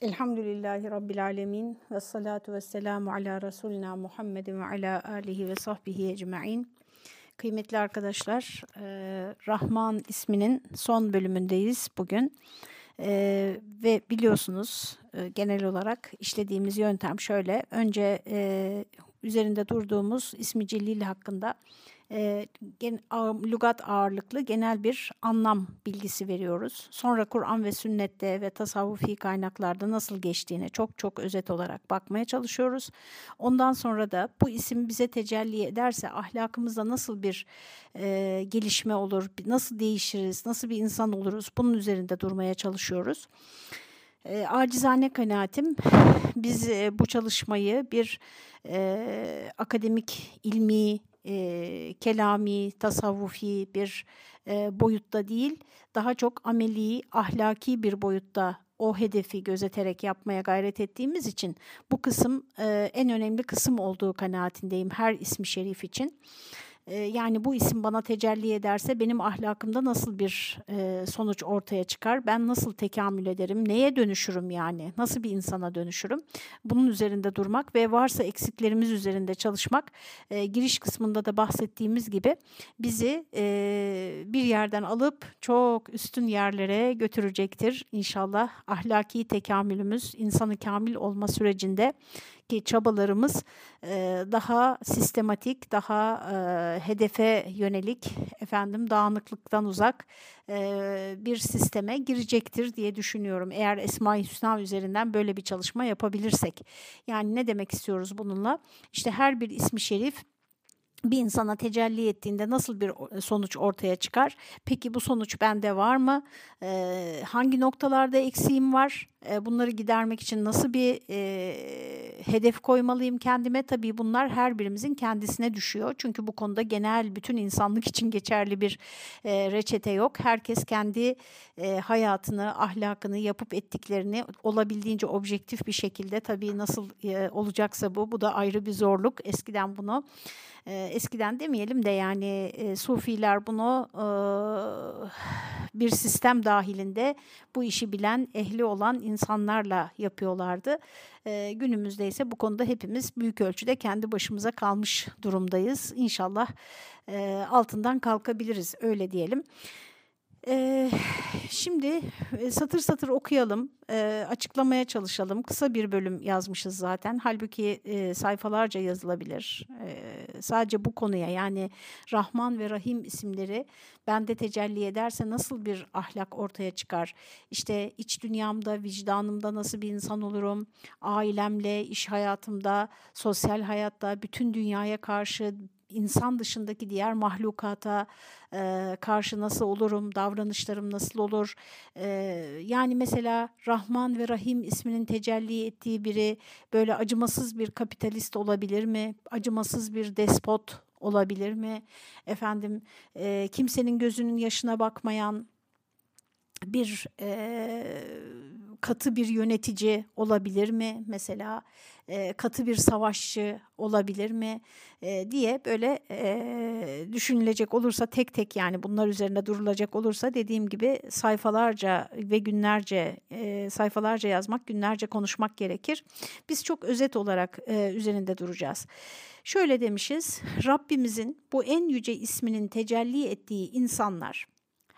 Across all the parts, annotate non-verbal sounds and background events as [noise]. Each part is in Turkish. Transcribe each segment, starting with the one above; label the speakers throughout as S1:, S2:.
S1: Elhamdülillahi Rabbil Alemin ve salatu ve selamu ala Resulina Muhammedin ve ala alihi ve sahbihi ecma'in. Kıymetli arkadaşlar, e, Rahman isminin son bölümündeyiz bugün. E, ve biliyorsunuz e, genel olarak işlediğimiz yöntem şöyle. Önce üzerinde durduğumuz ismi celil hakkında e, gen, lügat ağırlıklı genel bir anlam bilgisi veriyoruz. Sonra Kur'an ve sünnette ve tasavvufi kaynaklarda nasıl geçtiğine çok çok özet olarak bakmaya çalışıyoruz. Ondan sonra da bu isim bize tecelli ederse ahlakımızda nasıl bir e, gelişme olur, nasıl değişiriz, nasıl bir insan oluruz bunun üzerinde durmaya çalışıyoruz. E, acizane kanaatim biz e, bu çalışmayı bir e, akademik, ilmi, e, kelami, tasavvufi bir e, boyutta değil, daha çok ameli, ahlaki bir boyutta o hedefi gözeterek yapmaya gayret ettiğimiz için bu kısım e, en önemli kısım olduğu kanaatindeyim her ismi şerif için. Ee, yani bu isim bana tecelli ederse benim ahlakımda nasıl bir e, sonuç ortaya çıkar? Ben nasıl tekamül ederim? Neye dönüşürüm yani? Nasıl bir insana dönüşürüm? Bunun üzerinde durmak ve varsa eksiklerimiz üzerinde çalışmak e, giriş kısmında da bahsettiğimiz gibi bizi e, bir yerden alıp çok üstün yerlere götürecektir. İnşallah ahlaki tekamülümüz insanı kamil olma sürecinde ki çabalarımız daha sistematik, daha hedefe yönelik, efendim dağınıklıktan uzak bir sisteme girecektir diye düşünüyorum. Eğer Esma-i Hüsna üzerinden böyle bir çalışma yapabilirsek. Yani ne demek istiyoruz bununla? İşte her bir ismi şerif bir insana tecelli ettiğinde nasıl bir sonuç ortaya çıkar? Peki bu sonuç bende var mı? Ee, hangi noktalarda eksiğim var? Ee, bunları gidermek için nasıl bir e, hedef koymalıyım kendime? Tabii bunlar her birimizin kendisine düşüyor. Çünkü bu konuda genel bütün insanlık [laughs] için geçerli bir e, reçete yok. Herkes kendi e, hayatını, ahlakını, yapıp ettiklerini olabildiğince objektif bir şekilde tabii nasıl e, olacaksa bu, bu da ayrı bir zorluk. Eskiden bunu eskiden demeyelim de yani e, Sufiler bunu e, bir sistem dahilinde bu işi bilen, ehli olan insanlarla yapıyorlardı. E, günümüzde ise bu konuda hepimiz büyük ölçüde kendi başımıza kalmış durumdayız. İnşallah e, altından kalkabiliriz öyle diyelim. Ee, şimdi satır satır okuyalım, e, açıklamaya çalışalım. Kısa bir bölüm yazmışız zaten. Halbuki e, sayfalarca yazılabilir. E, sadece bu konuya yani Rahman ve Rahim isimleri bende tecelli ederse nasıl bir ahlak ortaya çıkar? İşte iç dünyamda, vicdanımda nasıl bir insan olurum? Ailemle, iş hayatımda, sosyal hayatta, bütün dünyaya karşı insan dışındaki diğer mahlukata e, karşı nasıl olurum, davranışlarım nasıl olur? E, yani mesela Rahman ve Rahim isminin tecelli ettiği biri böyle acımasız bir kapitalist olabilir mi? Acımasız bir despot olabilir mi? Efendim e, kimsenin gözünün yaşına bakmayan bir e, katı bir yönetici olabilir mi mesela e, katı bir savaşçı olabilir mi e, diye böyle e, düşünülecek olursa tek tek yani bunlar üzerinde durulacak olursa dediğim gibi sayfalarca ve günlerce e, sayfalarca yazmak günlerce konuşmak gerekir. Biz çok özet olarak e, üzerinde duracağız. Şöyle demişiz Rabbimizin bu en yüce isminin tecelli ettiği insanlar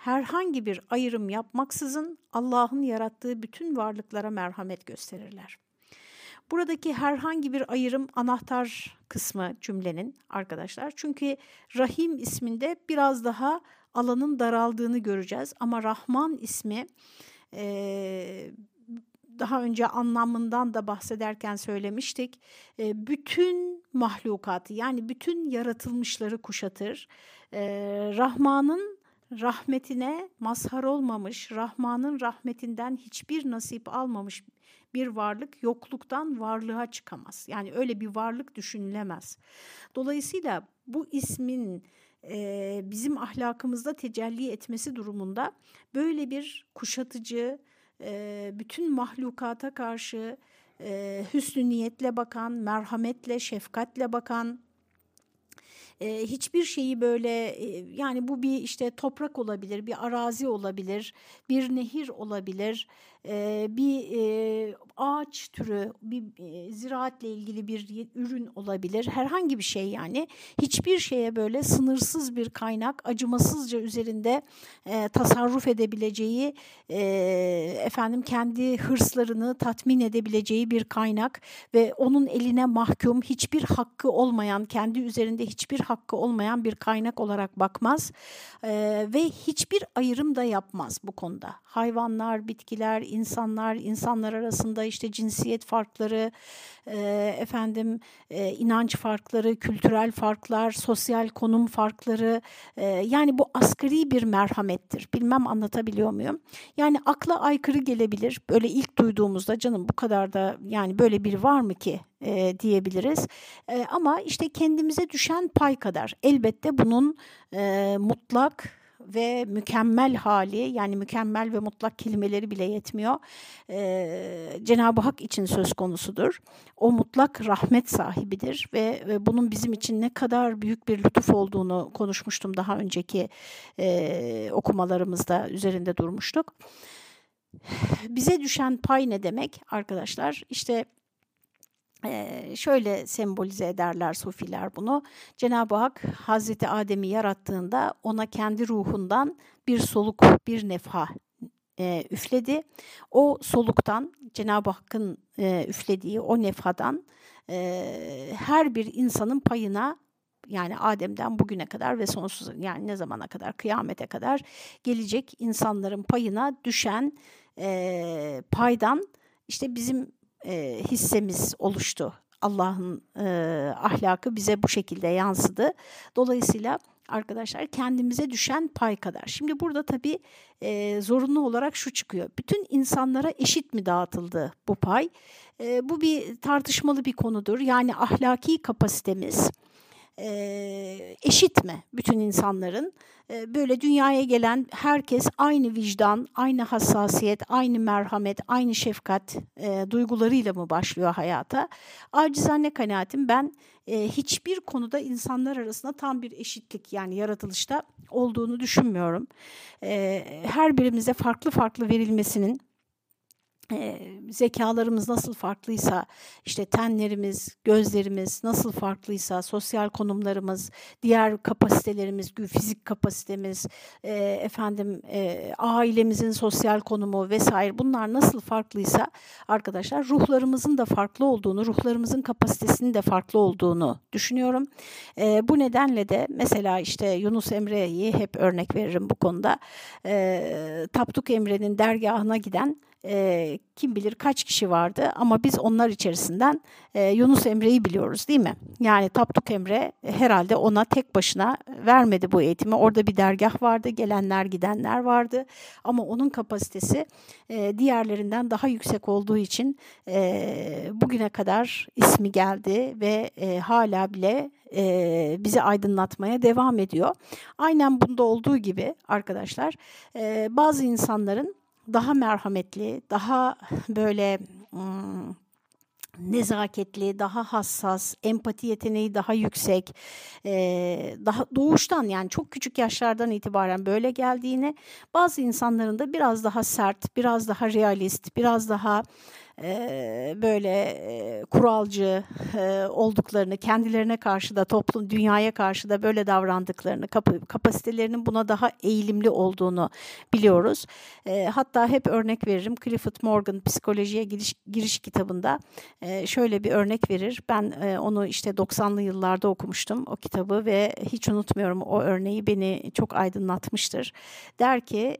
S1: herhangi bir ayrım yapmaksızın Allah'ın yarattığı bütün varlıklara merhamet gösterirler. Buradaki herhangi bir ayrım anahtar kısmı cümlenin arkadaşlar. Çünkü Rahim isminde biraz daha alanın daraldığını göreceğiz. Ama Rahman ismi e, daha önce anlamından da bahsederken söylemiştik. E, bütün mahlukatı yani bütün yaratılmışları kuşatır. E, Rahman'ın rahmetine mazhar olmamış, Rahman'ın rahmetinden hiçbir nasip almamış bir varlık yokluktan varlığa çıkamaz. Yani öyle bir varlık düşünülemez. Dolayısıyla bu ismin e, bizim ahlakımızda tecelli etmesi durumunda böyle bir kuşatıcı, e, bütün mahlukata karşı e, hüsnü niyetle bakan, merhametle, şefkatle bakan, e, hiçbir şeyi böyle e, yani bu bir işte toprak olabilir, bir arazi olabilir, bir nehir olabilir, bir ağaç türü, bir ziraatle ilgili bir ürün olabilir. Herhangi bir şey yani. Hiçbir şeye böyle sınırsız bir kaynak, acımasızca üzerinde tasarruf edebileceği, efendim kendi hırslarını tatmin edebileceği bir kaynak ve onun eline mahkum, hiçbir hakkı olmayan, kendi üzerinde hiçbir hakkı olmayan bir kaynak olarak bakmaz ve hiçbir ayrım da yapmaz bu konuda. Hayvanlar, bitkiler, insanlar, insanlar arasında işte cinsiyet farkları, e, efendim e, inanç farkları, kültürel farklar, sosyal konum farkları, e, yani bu asgari bir merhamettir. Bilmem anlatabiliyor muyum? Yani akla aykırı gelebilir. Böyle ilk duyduğumuzda canım bu kadar da yani böyle bir var mı ki e, diyebiliriz. E, ama işte kendimize düşen pay kadar elbette bunun e, mutlak ve mükemmel hali yani mükemmel ve mutlak kelimeleri bile yetmiyor. Ee, Cenab-ı Hak için söz konusudur. O mutlak rahmet sahibidir ve, ve bunun bizim için ne kadar büyük bir lütuf olduğunu konuşmuştum daha önceki e, okumalarımızda üzerinde durmuştuk. Bize düşen pay ne demek arkadaşlar? İşte şöyle sembolize ederler Sufiler bunu. Cenab-ı Hak Hazreti Adem'i yarattığında ona kendi ruhundan bir soluk, bir nefha üfledi. O soluktan Cenab-ı Hakk'ın üflediği o nefhadan her bir insanın payına yani Adem'den bugüne kadar ve sonsuz yani ne zamana kadar kıyamete kadar gelecek insanların payına düşen e, paydan işte bizim e, hissemiz oluştu. Allah'ın e, ahlakı bize bu şekilde yansıdı. Dolayısıyla arkadaşlar kendimize düşen pay kadar. Şimdi burada tabii e, zorunlu olarak şu çıkıyor. Bütün insanlara eşit mi dağıtıldı bu pay? E, bu bir tartışmalı bir konudur. Yani ahlaki kapasitemiz e, eşit mi bütün insanların? E, böyle dünyaya gelen herkes aynı vicdan, aynı hassasiyet, aynı merhamet, aynı şefkat e, duygularıyla mı başlıyor hayata? Acizane kanaatim ben e, hiçbir konuda insanlar arasında tam bir eşitlik yani yaratılışta olduğunu düşünmüyorum. E, her birimize farklı farklı verilmesinin zekalarımız nasıl farklıysa, işte tenlerimiz, gözlerimiz nasıl farklıysa, sosyal konumlarımız, diğer kapasitelerimiz, fizik kapasitemiz, efendim ailemizin sosyal konumu vesaire bunlar nasıl farklıysa arkadaşlar ruhlarımızın da farklı olduğunu, ruhlarımızın kapasitesinin de farklı olduğunu düşünüyorum. Bu nedenle de mesela işte Yunus Emre'yi hep örnek veririm bu konuda. Tapduk Emre'nin dergahına giden e, kim bilir kaç kişi vardı ama biz onlar içerisinden e, Yunus Emre'yi biliyoruz değil mi? Yani Tapduk Emre herhalde ona tek başına vermedi bu eğitimi. Orada bir dergah vardı, gelenler gidenler vardı ama onun kapasitesi e, diğerlerinden daha yüksek olduğu için e, bugüne kadar ismi geldi ve e, hala bile e, bizi aydınlatmaya devam ediyor. Aynen bunda olduğu gibi arkadaşlar e, bazı insanların daha merhametli, daha böyle ım, nezaketli, daha hassas, empati yeteneği daha yüksek, e, daha doğuştan yani çok küçük yaşlardan itibaren böyle geldiğini, bazı insanların da biraz daha sert, biraz daha realist, biraz daha böyle kuralcı olduklarını, kendilerine karşı da toplum, dünyaya karşı da böyle davrandıklarını, kap kapasitelerinin buna daha eğilimli olduğunu biliyoruz. Hatta hep örnek veririm. Clifford Morgan Psikolojiye Giriş, giriş kitabında şöyle bir örnek verir. Ben onu işte 90'lı yıllarda okumuştum o kitabı ve hiç unutmuyorum o örneği beni çok aydınlatmıştır. Der ki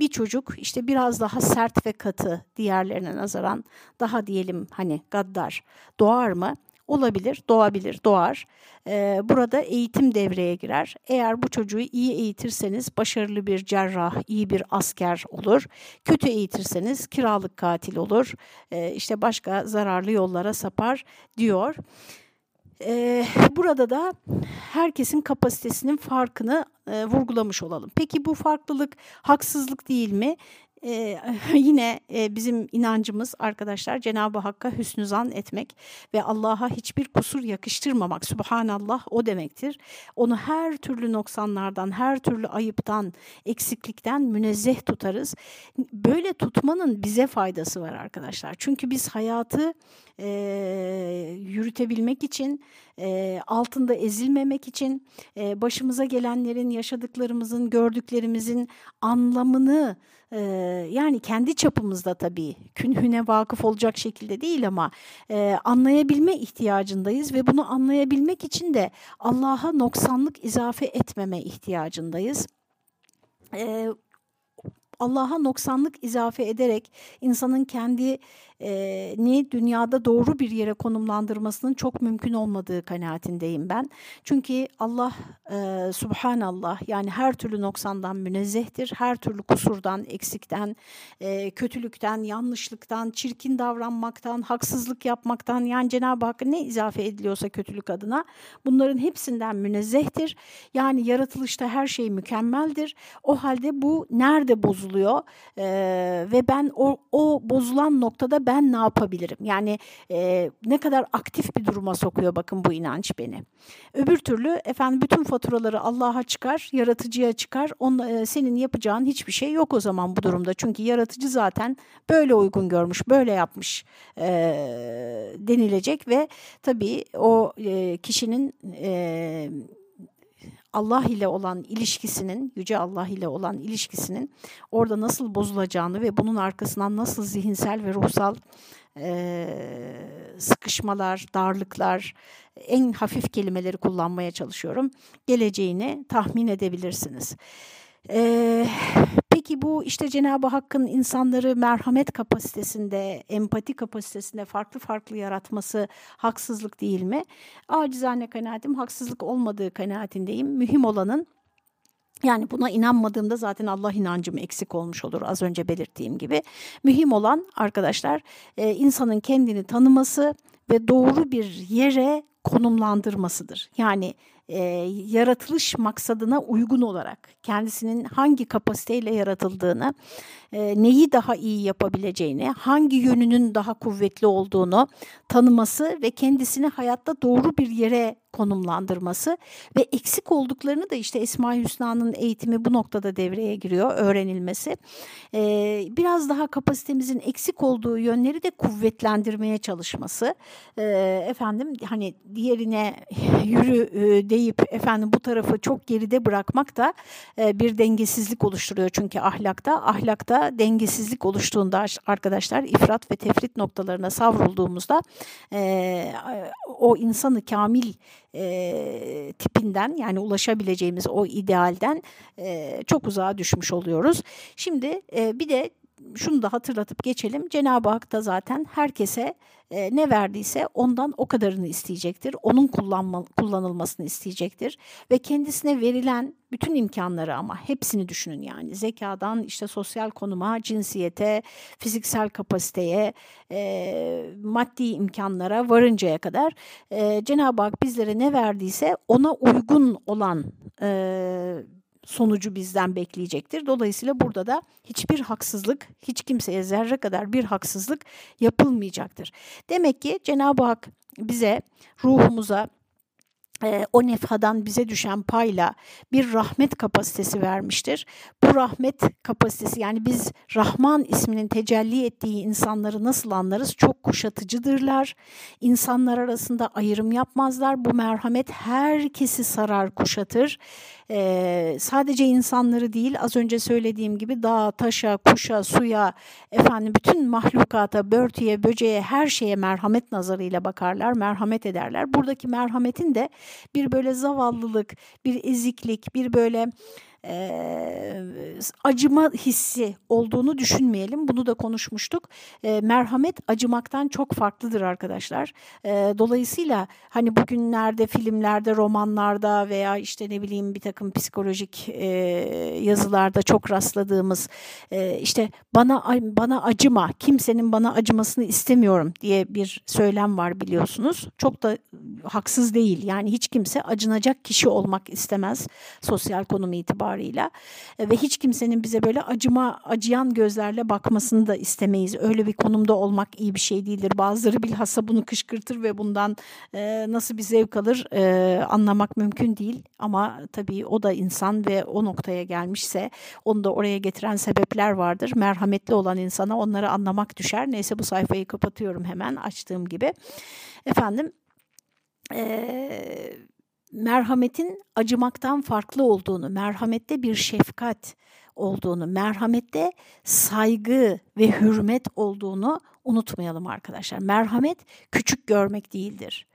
S1: bir çocuk işte biraz daha sert ve katı diğerlerine nazaran daha diyelim hani gaddar doğar mı? Olabilir, doğabilir, doğar. Ee, burada eğitim devreye girer. Eğer bu çocuğu iyi eğitirseniz başarılı bir cerrah, iyi bir asker olur. Kötü eğitirseniz kiralık katil olur. Ee, işte başka zararlı yollara sapar diyor. Ee, burada da herkesin kapasitesinin farkını e, vurgulamış olalım. Peki bu farklılık haksızlık değil mi? e, [laughs] yine e, bizim inancımız arkadaşlar Cenab-ı Hakk'a hüsnü zan etmek ve Allah'a hiçbir kusur yakıştırmamak. Subhanallah o demektir. Onu her türlü noksanlardan, her türlü ayıptan, eksiklikten münezzeh tutarız. Böyle tutmanın bize faydası var arkadaşlar. Çünkü biz hayatı e, yürütebilmek için, e, altında ezilmemek için, e, başımıza gelenlerin, yaşadıklarımızın, gördüklerimizin anlamını e, yani kendi çapımızda tabii künhüne vakıf olacak şekilde değil ama e, anlayabilme ihtiyacındayız ve bunu anlayabilmek için de Allah'a noksanlık izafe etmeme ihtiyacındayız. E, Allah'a noksanlık izafe ederek insanın kendi ni dünyada doğru bir yere konumlandırmasının çok mümkün olmadığı kanaatindeyim ben. Çünkü Allah e, subhanallah yani her türlü noksandan münezzehtir. Her türlü kusurdan, eksikten, e, kötülükten, yanlışlıktan, çirkin davranmaktan, haksızlık yapmaktan yani Cenab-ı Hakk'a ne izafe ediliyorsa kötülük adına bunların hepsinden münezzehtir. Yani yaratılışta her şey mükemmeldir. O halde bu nerede bozuluyor e, ve ben o, o bozulan noktada ben ne yapabilirim? Yani e, ne kadar aktif bir duruma sokuyor bakın bu inanç beni. Öbür türlü efendim bütün faturaları Allah'a çıkar, yaratıcıya çıkar. On, e, senin yapacağın hiçbir şey yok o zaman bu durumda. Çünkü yaratıcı zaten böyle uygun görmüş, böyle yapmış e, denilecek ve tabii o e, kişinin e, Allah ile olan ilişkisinin, Yüce Allah ile olan ilişkisinin orada nasıl bozulacağını ve bunun arkasından nasıl zihinsel ve ruhsal e, sıkışmalar, darlıklar, en hafif kelimeleri kullanmaya çalışıyorum, geleceğini tahmin edebilirsiniz. Ee, peki bu işte Cenab-ı Hakk'ın insanları merhamet kapasitesinde, empati kapasitesinde farklı farklı yaratması haksızlık değil mi? Acizane kanaatim haksızlık olmadığı kanaatindeyim. Mühim olanın yani buna inanmadığımda zaten Allah inancım eksik olmuş olur az önce belirttiğim gibi. Mühim olan arkadaşlar insanın kendini tanıması ve doğru bir yere konumlandırmasıdır. Yani e, yaratılış maksadına uygun olarak kendisinin hangi kapasiteyle yaratıldığını, e, neyi daha iyi yapabileceğini, hangi yönünün daha kuvvetli olduğunu tanıması ve kendisini hayatta doğru bir yere konumlandırması ve eksik olduklarını da işte Esma-i Hüsna'nın eğitimi bu noktada devreye giriyor, öğrenilmesi. Ee, biraz daha kapasitemizin eksik olduğu yönleri de kuvvetlendirmeye çalışması. Ee, efendim hani diğerine [laughs] yürü e, deyip efendim bu tarafı çok geride bırakmak da e, bir dengesizlik oluşturuyor çünkü ahlakta. Ahlakta dengesizlik oluştuğunda arkadaşlar ifrat ve tefrit noktalarına savrulduğumuzda e, o insanı kamil e, tipinden yani ulaşabileceğimiz o idealden e, çok uzağa düşmüş oluyoruz. Şimdi e, bir de şunu da hatırlatıp geçelim. Cenab-ı Hak da zaten herkese e, ne verdiyse ondan o kadarını isteyecektir. Onun kullanma, kullanılmasını isteyecektir. Ve kendisine verilen bütün imkanları ama hepsini düşünün yani. Zekadan işte sosyal konuma, cinsiyete, fiziksel kapasiteye, e, maddi imkanlara varıncaya kadar e, Cenab-ı Hak bizlere ne verdiyse ona uygun olan e, sonucu bizden bekleyecektir. Dolayısıyla burada da hiçbir haksızlık, hiç kimseye zerre kadar bir haksızlık yapılmayacaktır. Demek ki Cenab-ı Hak bize, ruhumuza, o nefhadan bize düşen payla bir rahmet kapasitesi vermiştir. Bu rahmet kapasitesi yani biz Rahman isminin tecelli ettiği insanları nasıl anlarız? Çok kuşatıcıdırlar. İnsanlar arasında ayrım yapmazlar. Bu merhamet herkesi sarar, kuşatır e, sadece insanları değil az önce söylediğim gibi dağa, taşa, kuşa, suya, efendim bütün mahlukata, börtüye, böceğe her şeye merhamet nazarıyla bakarlar, merhamet ederler. Buradaki merhametin de bir böyle zavallılık, bir eziklik, bir böyle e, acıma hissi olduğunu düşünmeyelim. Bunu da konuşmuştuk. E, merhamet acımaktan çok farklıdır arkadaşlar. E, dolayısıyla hani bugünlerde filmlerde, romanlarda veya işte ne bileyim bir takım psikolojik e, yazılarda çok rastladığımız e, işte bana bana acıma, kimsenin bana acımasını istemiyorum diye bir söylem var biliyorsunuz. Çok da haksız değil. Yani hiç kimse acınacak kişi olmak istemez sosyal konum itibariyle itibarıyla e, ve hiç kimsenin bize böyle acıma acıyan gözlerle bakmasını da istemeyiz. Öyle bir konumda olmak iyi bir şey değildir. Bazıları bilhassa bunu kışkırtır ve bundan e, nasıl bir zevk alır e, anlamak mümkün değil. Ama tabii o da insan ve o noktaya gelmişse onu da oraya getiren sebepler vardır. Merhametli olan insana onları anlamak düşer. Neyse bu sayfayı kapatıyorum hemen açtığım gibi. Efendim e, merhametin acımaktan farklı olduğunu, merhamette bir şefkat olduğunu, merhamette saygı ve hürmet olduğunu unutmayalım arkadaşlar. Merhamet küçük görmek değildir.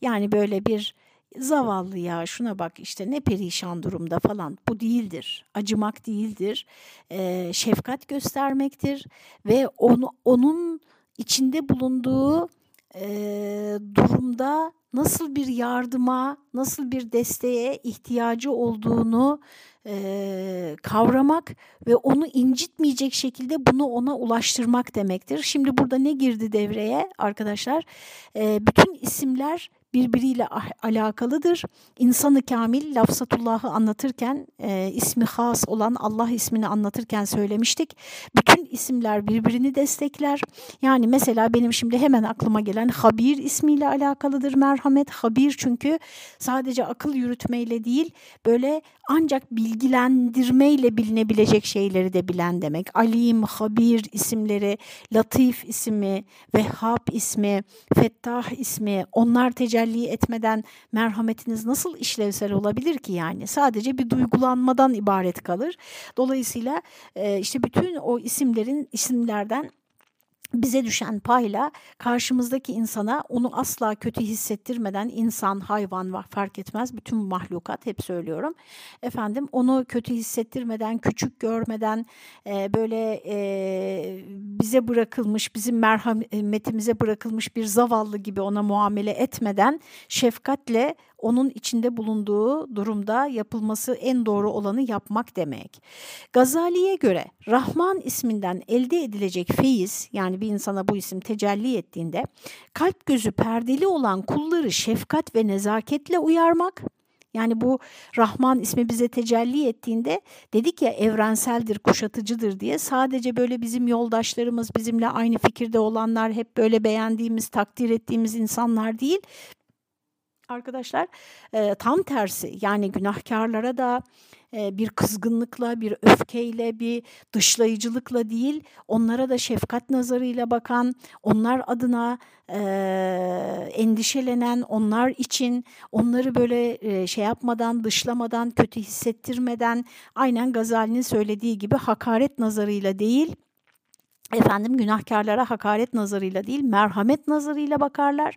S1: Yani böyle bir zavallı ya şuna bak işte ne perişan durumda falan bu değildir. Acımak değildir. E, şefkat göstermektir ve onu onun içinde bulunduğu durumda nasıl bir yardıma, nasıl bir desteğe ihtiyacı olduğunu e, kavramak ve onu incitmeyecek şekilde bunu ona ulaştırmak demektir. Şimdi burada ne girdi devreye arkadaşlar? E, bütün isimler birbiriyle ah, alakalıdır. İnsanı kamil lafzatullahı anlatırken e, ismi has olan Allah ismini anlatırken söylemiştik. Bütün isimler birbirini destekler. Yani mesela benim şimdi hemen aklıma gelen Habir ismiyle alakalıdır merhamet. Habir çünkü sadece akıl yürütmeyle değil böyle ancak bilgilendirmeyle bilinebilecek şeyleri de bilen demek. Alim, Habir isimleri, Latif ismi, Vehhab ismi, Fettah ismi onlar tecelli etmeden merhametiniz nasıl işlevsel olabilir ki yani? Sadece bir duygulanmadan ibaret kalır. Dolayısıyla işte bütün o isimlerin isimlerden bize düşen payla karşımızdaki insana onu asla kötü hissettirmeden insan, hayvan var fark etmez bütün mahlukat hep söylüyorum. Efendim onu kötü hissettirmeden, küçük görmeden e, böyle e, bize bırakılmış, bizim merhametimize bırakılmış bir zavallı gibi ona muamele etmeden şefkatle onun içinde bulunduğu durumda yapılması en doğru olanı yapmak demek. Gazali'ye göre Rahman isminden elde edilecek feyiz yani bir insana bu isim tecelli ettiğinde kalp gözü perdeli olan kulları şefkat ve nezaketle uyarmak yani bu Rahman ismi bize tecelli ettiğinde dedik ya evrenseldir, kuşatıcıdır diye sadece böyle bizim yoldaşlarımız, bizimle aynı fikirde olanlar, hep böyle beğendiğimiz, takdir ettiğimiz insanlar değil arkadaşlar. E, tam tersi yani günahkarlara da e, bir kızgınlıkla, bir öfkeyle, bir dışlayıcılıkla değil, onlara da şefkat nazarıyla bakan, onlar adına e, endişelenen, onlar için onları böyle e, şey yapmadan, dışlamadan, kötü hissettirmeden, aynen Gazali'nin söylediği gibi hakaret nazarıyla değil, efendim günahkarlara hakaret nazarıyla değil merhamet nazarıyla bakarlar.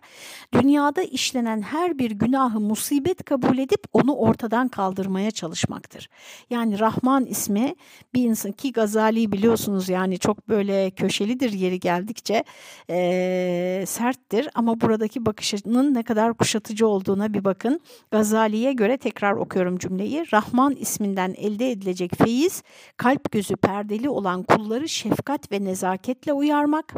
S1: Dünyada işlenen her bir günahı musibet kabul edip onu ortadan kaldırmaya çalışmaktır. Yani Rahman ismi bir insan ki Gazali biliyorsunuz yani çok böyle köşelidir yeri geldikçe e, serttir ama buradaki bakışının ne kadar kuşatıcı olduğuna bir bakın. Gazali'ye göre tekrar okuyorum cümleyi. Rahman isminden elde edilecek feyiz kalp gözü perdeli olan kulları şefkat ve nezaket nezaketle uyarmak,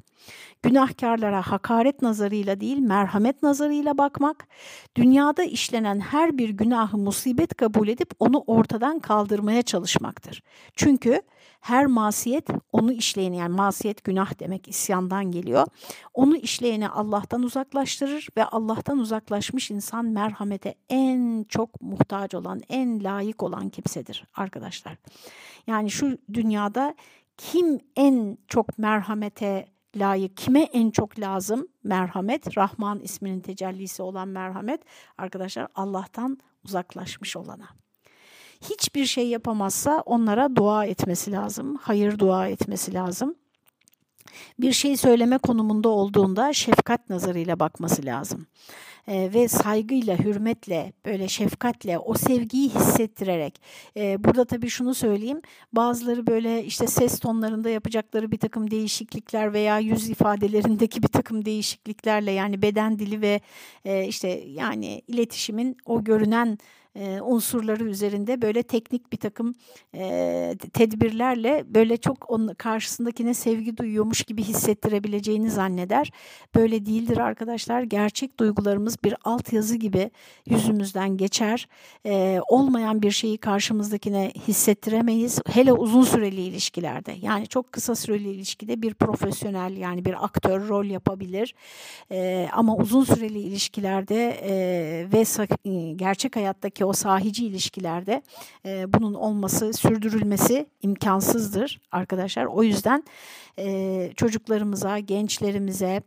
S1: günahkarlara hakaret nazarıyla değil merhamet nazarıyla bakmak, dünyada işlenen her bir günahı musibet kabul edip onu ortadan kaldırmaya çalışmaktır. Çünkü her masiyet onu işleyeni yani masiyet günah demek isyandan geliyor. Onu işleyeni Allah'tan uzaklaştırır ve Allah'tan uzaklaşmış insan merhamete en çok muhtaç olan, en layık olan kimsedir arkadaşlar. Yani şu dünyada kim en çok merhamete layık, kime en çok lazım merhamet? Rahman isminin tecellisi olan merhamet arkadaşlar Allah'tan uzaklaşmış olana. Hiçbir şey yapamazsa onlara dua etmesi lazım, hayır dua etmesi lazım. Bir şey söyleme konumunda olduğunda şefkat nazarıyla bakması lazım e, ve saygıyla, hürmetle, böyle şefkatle o sevgiyi hissettirerek. E, burada tabii şunu söyleyeyim. Bazıları böyle işte ses tonlarında yapacakları bir takım değişiklikler veya yüz ifadelerindeki bir takım değişikliklerle yani beden dili ve e, işte yani iletişimin o görünen e, unsurları üzerinde böyle teknik bir takım e, tedbirlerle böyle çok onun karşısındakine sevgi duyuyormuş gibi hissettirebileceğini zanneder. Böyle değildir arkadaşlar. Gerçek duygularımız bir altyazı gibi yüzümüzden geçer. E, olmayan bir şeyi karşımızdakine hissettiremeyiz. Hele uzun süreli ilişkilerde. Yani çok kısa süreli ilişkide bir profesyonel yani bir aktör rol yapabilir. E, ama uzun süreli ilişkilerde e, ve gerçek hayattaki o sahici ilişkilerde e, bunun olması, sürdürülmesi imkansızdır arkadaşlar. O yüzden e, çocuklarımıza, gençlerimize,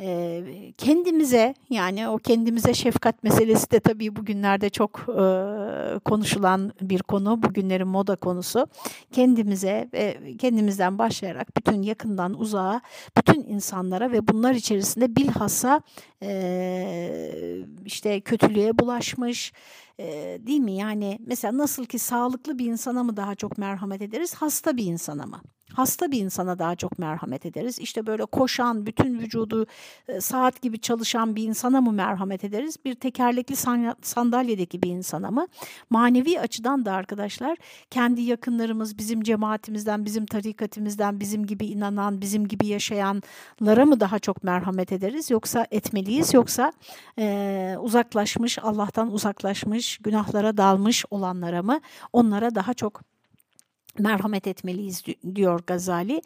S1: e, kendimize yani o kendimize şefkat meselesi de tabii bugünlerde çok e, konuşulan bir konu, bugünlerin moda konusu. Kendimize ve kendimizden başlayarak bütün yakından uzağa, bütün insanlara ve bunlar içerisinde bilhassa e, işte kötülüğe bulaşmış, değil mi? Yani mesela nasıl ki sağlıklı bir insana mı daha çok merhamet ederiz, hasta bir insana mı? Hasta bir insana daha çok merhamet ederiz. İşte böyle koşan, bütün vücudu saat gibi çalışan bir insana mı merhamet ederiz? Bir tekerlekli sandalyedeki bir insana mı? Manevi açıdan da arkadaşlar kendi yakınlarımız, bizim cemaatimizden, bizim tarikatimizden, bizim gibi inanan, bizim gibi yaşayanlara mı daha çok merhamet ederiz? Yoksa etmeliyiz yoksa e, uzaklaşmış, Allah'tan uzaklaşmış, günahlara dalmış olanlara mı? Onlara daha çok merhamet etmeliyiz diyor Gazali.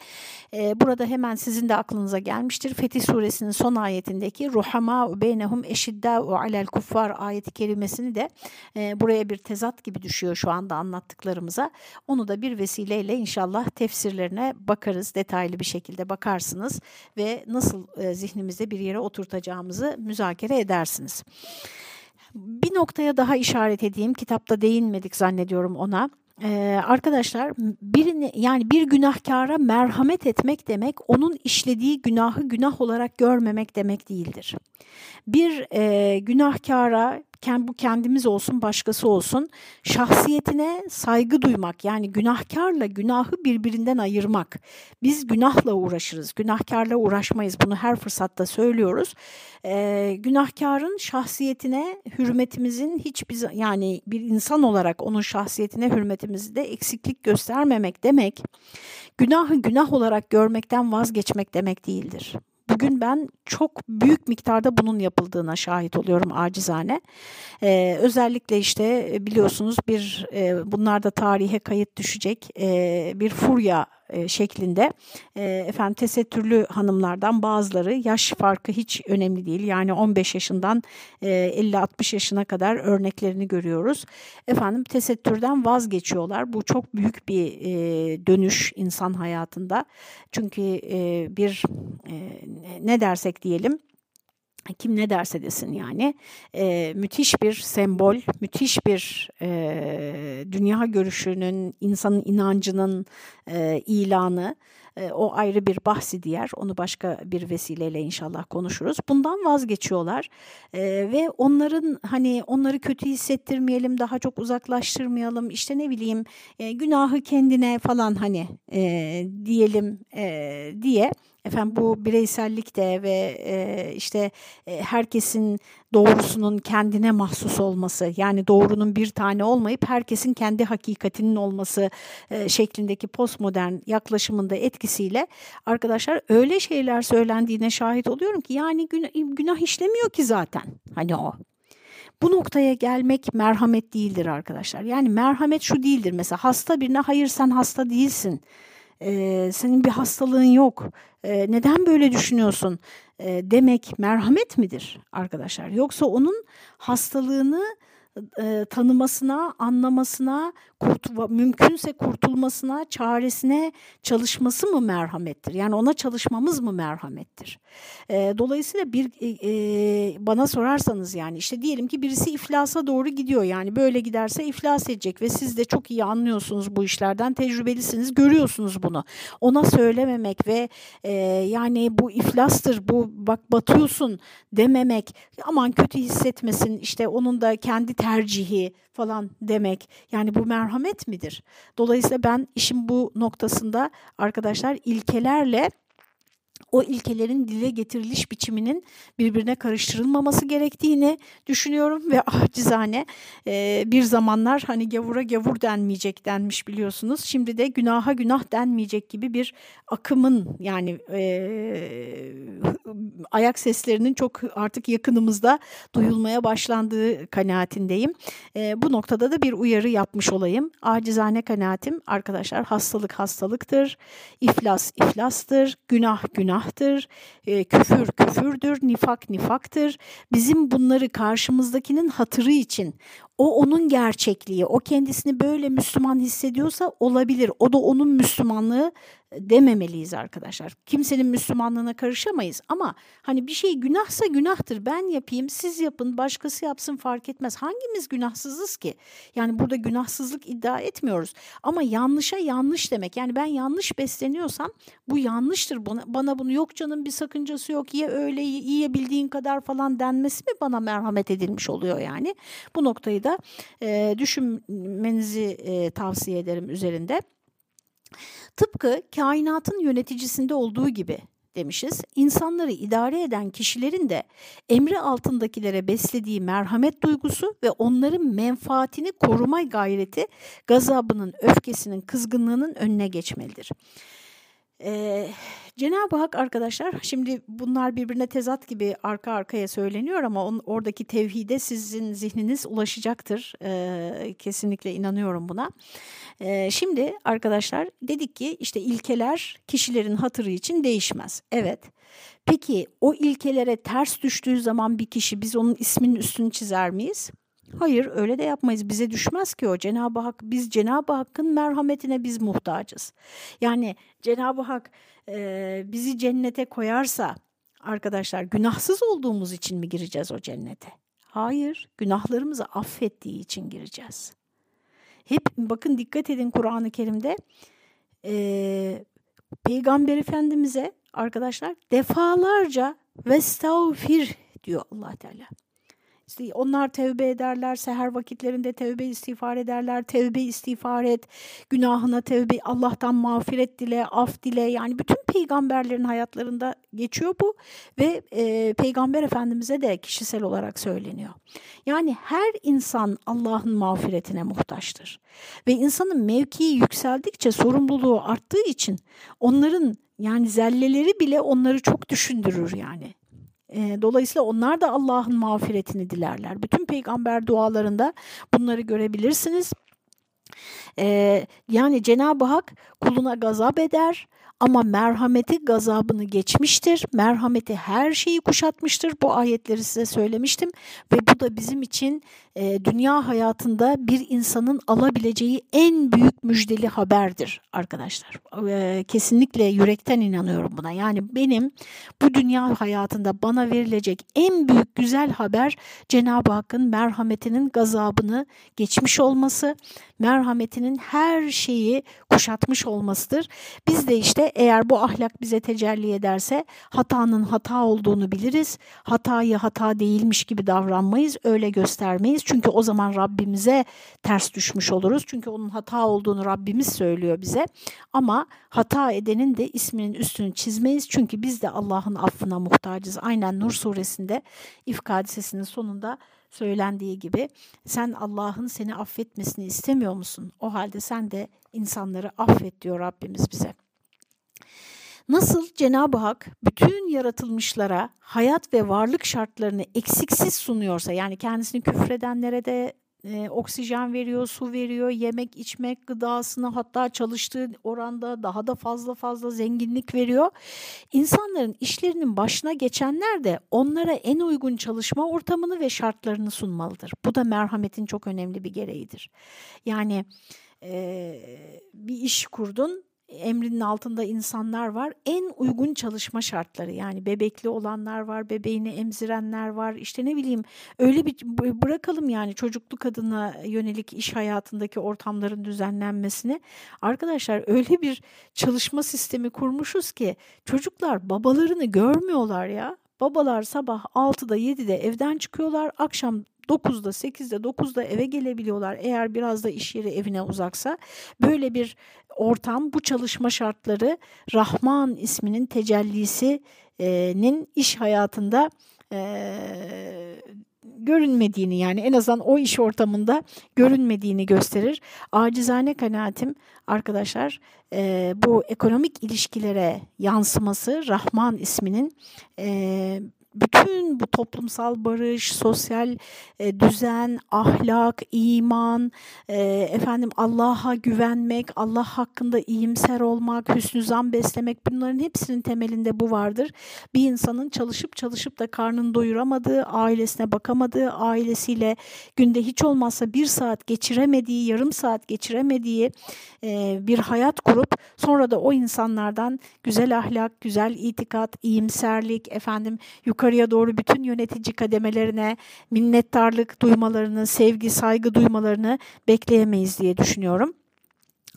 S1: Ee, burada hemen sizin de aklınıza gelmiştir. Fetih suresinin son ayetindeki ruhama beynehum eşidda alel kuffar ayeti kelimesini de e, buraya bir tezat gibi düşüyor şu anda anlattıklarımıza. Onu da bir vesileyle inşallah tefsirlerine bakarız. Detaylı bir şekilde bakarsınız ve nasıl e, zihnimizde bir yere oturtacağımızı müzakere edersiniz. Bir noktaya daha işaret edeyim. Kitapta değinmedik zannediyorum ona. Ee, arkadaşlar birini yani bir günahkara merhamet etmek demek onun işlediği günahı günah olarak görmemek demek değildir. Bir e, günahkara bu kendimiz olsun başkası olsun şahsiyetine saygı duymak yani günahkarla günahı birbirinden ayırmak. Biz günahla uğraşırız, günahkarla uğraşmayız bunu her fırsatta söylüyoruz. Ee, günahkarın şahsiyetine hürmetimizin hiçbir yani bir insan olarak onun şahsiyetine hürmetimizde eksiklik göstermemek demek günahı günah olarak görmekten vazgeçmek demek değildir. Bugün ben çok büyük miktarda bunun yapıldığına şahit oluyorum acizane. Ee, özellikle işte e, biliyorsunuz bir e, bunlarda tarihe kayıt düşecek e, bir furya e, şeklinde e, efendim tesettürlü hanımlardan bazıları yaş farkı hiç önemli değil. Yani 15 yaşından e, 50-60 yaşına kadar örneklerini görüyoruz. Efendim tesettürden vazgeçiyorlar. Bu çok büyük bir e, dönüş insan hayatında. Çünkü e, bir e, ne dersek diyelim kim ne derse desin yani e, müthiş bir sembol, müthiş bir e, dünya görüşünün, insanın inancının e, ilanı. E, o ayrı bir bahsi diğer. Onu başka bir vesileyle inşallah konuşuruz. Bundan vazgeçiyorlar e, ve onların hani onları kötü hissettirmeyelim, daha çok uzaklaştırmayalım. İşte ne bileyim e, günahı kendine falan hani e, diyelim e, diye Efendim bu bireysellik de ve e, işte e, herkesin doğrusunun kendine mahsus olması yani doğrunun bir tane olmayıp herkesin kendi hakikatinin olması e, şeklindeki postmodern yaklaşımında etkisiyle arkadaşlar öyle şeyler söylendiğine şahit oluyorum ki yani günah, günah işlemiyor ki zaten hani o. Bu noktaya gelmek merhamet değildir arkadaşlar. Yani merhamet şu değildir mesela hasta birine hayır sen hasta değilsin e, senin bir hastalığın yok, e, neden böyle düşünüyorsun e, demek merhamet midir arkadaşlar? Yoksa onun hastalığını e, tanımasına, anlamasına, kurtu, mümkünse kurtulmasına, çaresine çalışması mı merhamettir? Yani ona çalışmamız mı merhamettir? E, dolayısıyla bir e, e, bana sorarsanız yani işte diyelim ki birisi iflasa doğru gidiyor yani böyle giderse iflas edecek ve siz de çok iyi anlıyorsunuz bu işlerden, tecrübelisiniz, görüyorsunuz bunu. Ona söylememek ve e, yani bu iflastır, bu bak batıyorsun dememek, aman kötü hissetmesin işte onun da kendi tercihi falan demek. Yani bu merhamet midir? Dolayısıyla ben işin bu noktasında arkadaşlar ilkelerle o ilkelerin dile getiriliş biçiminin birbirine karıştırılmaması gerektiğini düşünüyorum ve acizane e, bir zamanlar hani gavura gavur denmeyecek denmiş biliyorsunuz. Şimdi de günaha günah denmeyecek gibi bir akımın yani e, ayak seslerinin çok artık yakınımızda duyulmaya başlandığı kanaatindeyim. E, bu noktada da bir uyarı yapmış olayım. Acizane kanaatim arkadaşlar hastalık hastalıktır, iflas iflastır, günah günahtır, e, küfür küfürdür, nifak nifaktır. Bizim bunları karşımızdakinin hatırı için o onun gerçekliği, o kendisini böyle Müslüman hissediyorsa olabilir. O da onun Müslümanlığı dememeliyiz arkadaşlar. Kimsenin Müslümanlığına karışamayız ama hani bir şey günahsa günahtır. Ben yapayım, siz yapın, başkası yapsın fark etmez. Hangimiz günahsızız ki? Yani burada günahsızlık iddia etmiyoruz. Ama yanlışa yanlış demek. Yani ben yanlış besleniyorsam bu yanlıştır. Bana, bana bunu yok canım bir sakıncası yok. Ye öyle yiyebildiğin kadar falan denmesi mi bana merhamet edilmiş oluyor yani. Bu noktayı da e, düşünmenizi e, tavsiye ederim üzerinde. Tıpkı kainatın yöneticisinde olduğu gibi demişiz. İnsanları idare eden kişilerin de emri altındakilere beslediği merhamet duygusu ve onların menfaatini koruma gayreti gazabının, öfkesinin, kızgınlığının önüne geçmelidir. Ee, Cenab-ı Hak arkadaşlar şimdi bunlar birbirine tezat gibi arka arkaya söyleniyor ama on, oradaki tevhide sizin zihniniz ulaşacaktır. Ee, kesinlikle inanıyorum buna. Ee, şimdi arkadaşlar dedik ki işte ilkeler kişilerin hatırı için değişmez. Evet. Peki o ilkelere ters düştüğü zaman bir kişi biz onun isminin üstünü çizer miyiz? Hayır öyle de yapmayız. Bize düşmez ki o. Cenab-ı Hak biz Cenab-ı Hakk'ın merhametine biz muhtacız. Yani Cenab-ı Hak e, bizi cennete koyarsa arkadaşlar günahsız olduğumuz için mi gireceğiz o cennete? Hayır, günahlarımızı affettiği için gireceğiz. Hep bakın dikkat edin Kur'an-ı Kerim'de e, Peygamber Efendimiz'e arkadaşlar defalarca vestağfir diyor allah Teala. Onlar tevbe ederler, seher vakitlerinde tevbe istiğfar ederler, tevbe istiğfar et, günahına tevbe, Allah'tan mağfiret dile, af dile. Yani bütün peygamberlerin hayatlarında geçiyor bu ve e, Peygamber Efendimiz'e de kişisel olarak söyleniyor. Yani her insan Allah'ın mağfiretine muhtaçtır. Ve insanın mevkii yükseldikçe sorumluluğu arttığı için onların yani zelleleri bile onları çok düşündürür yani. Dolayısıyla onlar da Allah'ın mağfiretini dilerler. Bütün peygamber dualarında bunları görebilirsiniz. Yani Cenab-ı Hak kuluna gazap eder ama merhameti gazabını geçmiştir. Merhameti her şeyi kuşatmıştır. Bu ayetleri size söylemiştim ve bu da bizim için e, dünya hayatında bir insanın alabileceği en büyük müjdeli haberdir arkadaşlar. E, kesinlikle yürekten inanıyorum buna. Yani benim bu dünya hayatında bana verilecek en büyük güzel haber Cenab-ı Hakk'ın merhametinin gazabını geçmiş olması, merhametinin her şeyi kuşatmış olmasıdır. Biz de işte eğer bu ahlak bize tecelli ederse hatanın hata olduğunu biliriz. Hatayı hata değilmiş gibi davranmayız, öyle göstermeyiz. Çünkü o zaman Rabbimize ters düşmüş oluruz. Çünkü onun hata olduğunu Rabbimiz söylüyor bize. Ama hata edenin de isminin üstünü çizmeyiz. Çünkü biz de Allah'ın affına muhtacız. Aynen Nur suresinde İfk sonunda söylendiği gibi sen Allah'ın seni affetmesini istemiyor musun? O halde sen de insanları affet diyor Rabbimiz bize. Nasıl Cenab-ı Hak bütün yaratılmışlara hayat ve varlık şartlarını eksiksiz sunuyorsa yani kendisini küfredenlere de e, oksijen veriyor, su veriyor, yemek, içmek, gıdasını hatta çalıştığı oranda daha da fazla fazla zenginlik veriyor. İnsanların işlerinin başına geçenler de onlara en uygun çalışma ortamını ve şartlarını sunmalıdır. Bu da merhametin çok önemli bir gereğidir. Yani e, bir iş kurdun, emrinin altında insanlar var. En uygun çalışma şartları yani bebekli olanlar var, bebeğini emzirenler var. İşte ne bileyim öyle bir bırakalım yani çocuklu kadına yönelik iş hayatındaki ortamların düzenlenmesini. Arkadaşlar öyle bir çalışma sistemi kurmuşuz ki çocuklar babalarını görmüyorlar ya. Babalar sabah 6'da 7'de evden çıkıyorlar, akşam 9'da, 8'de, 9'da eve gelebiliyorlar. Eğer biraz da iş yeri evine uzaksa böyle bir ortam, bu çalışma şartları Rahman isminin tecellisinin iş hayatında görünmediğini yani en azından o iş ortamında görünmediğini gösterir. Acizane kanaatim arkadaşlar bu ekonomik ilişkilere yansıması Rahman isminin bütün bu toplumsal barış, sosyal e, düzen, ahlak, iman, e, efendim Allah'a güvenmek, Allah hakkında iyimser olmak, hüsnü zan beslemek bunların hepsinin temelinde bu vardır. Bir insanın çalışıp çalışıp da karnını doyuramadığı, ailesine bakamadığı, ailesiyle günde hiç olmazsa bir saat geçiremediği, yarım saat geçiremediği e, bir hayat kurup sonra da o insanlardan güzel ahlak, güzel itikat, iyimserlik, efendim yukarı yukarıya doğru bütün yönetici kademelerine minnettarlık duymalarını, sevgi, saygı duymalarını bekleyemeyiz diye düşünüyorum.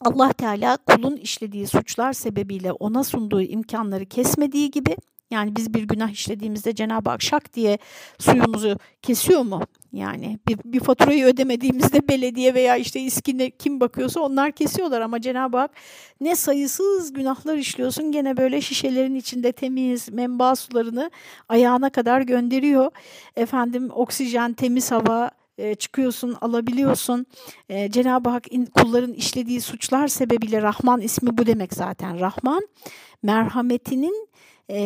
S1: Allah Teala kulun işlediği suçlar sebebiyle ona sunduğu imkanları kesmediği gibi yani biz bir günah işlediğimizde Cenab-ı Hak şak diye suyumuzu kesiyor mu? Yani bir, bir faturayı ödemediğimizde [laughs] belediye veya işte iskine kim bakıyorsa onlar kesiyorlar ama Cenab-ı Hak ne sayısız günahlar işliyorsun gene böyle şişelerin içinde temiz menba sularını ayağına kadar gönderiyor. Efendim oksijen, temiz hava, e, çıkıyorsun, alabiliyorsun. E, Cenab-ı Hak kulların işlediği suçlar sebebiyle Rahman ismi bu demek zaten. Rahman merhametinin e,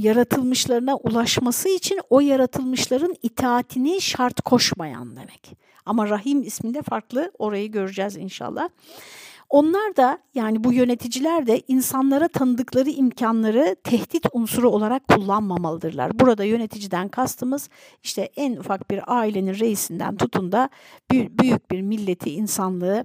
S1: yaratılmışlarına ulaşması için o yaratılmışların itaatini şart koşmayan demek. Ama Rahim isminde farklı orayı göreceğiz inşallah. Onlar da yani bu yöneticiler de insanlara tanıdıkları imkanları tehdit unsuru olarak kullanmamalıdırlar. Burada yöneticiden kastımız işte en ufak bir ailenin reisinden tutun da büyük bir milleti, insanlığı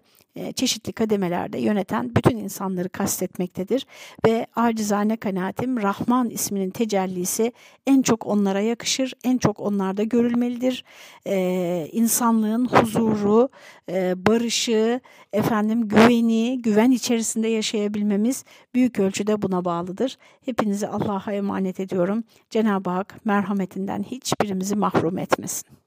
S1: çeşitli kademelerde yöneten bütün insanları kastetmektedir. Ve acizane kanaatim Rahman isminin tecellisi en çok onlara yakışır, en çok onlarda görülmelidir. Ee, insanlığın huzuru, e, barışı, efendim güveni, güven içerisinde yaşayabilmemiz büyük ölçüde buna bağlıdır. Hepinizi Allah'a emanet ediyorum. Cenab-ı Hak merhametinden hiçbirimizi mahrum etmesin.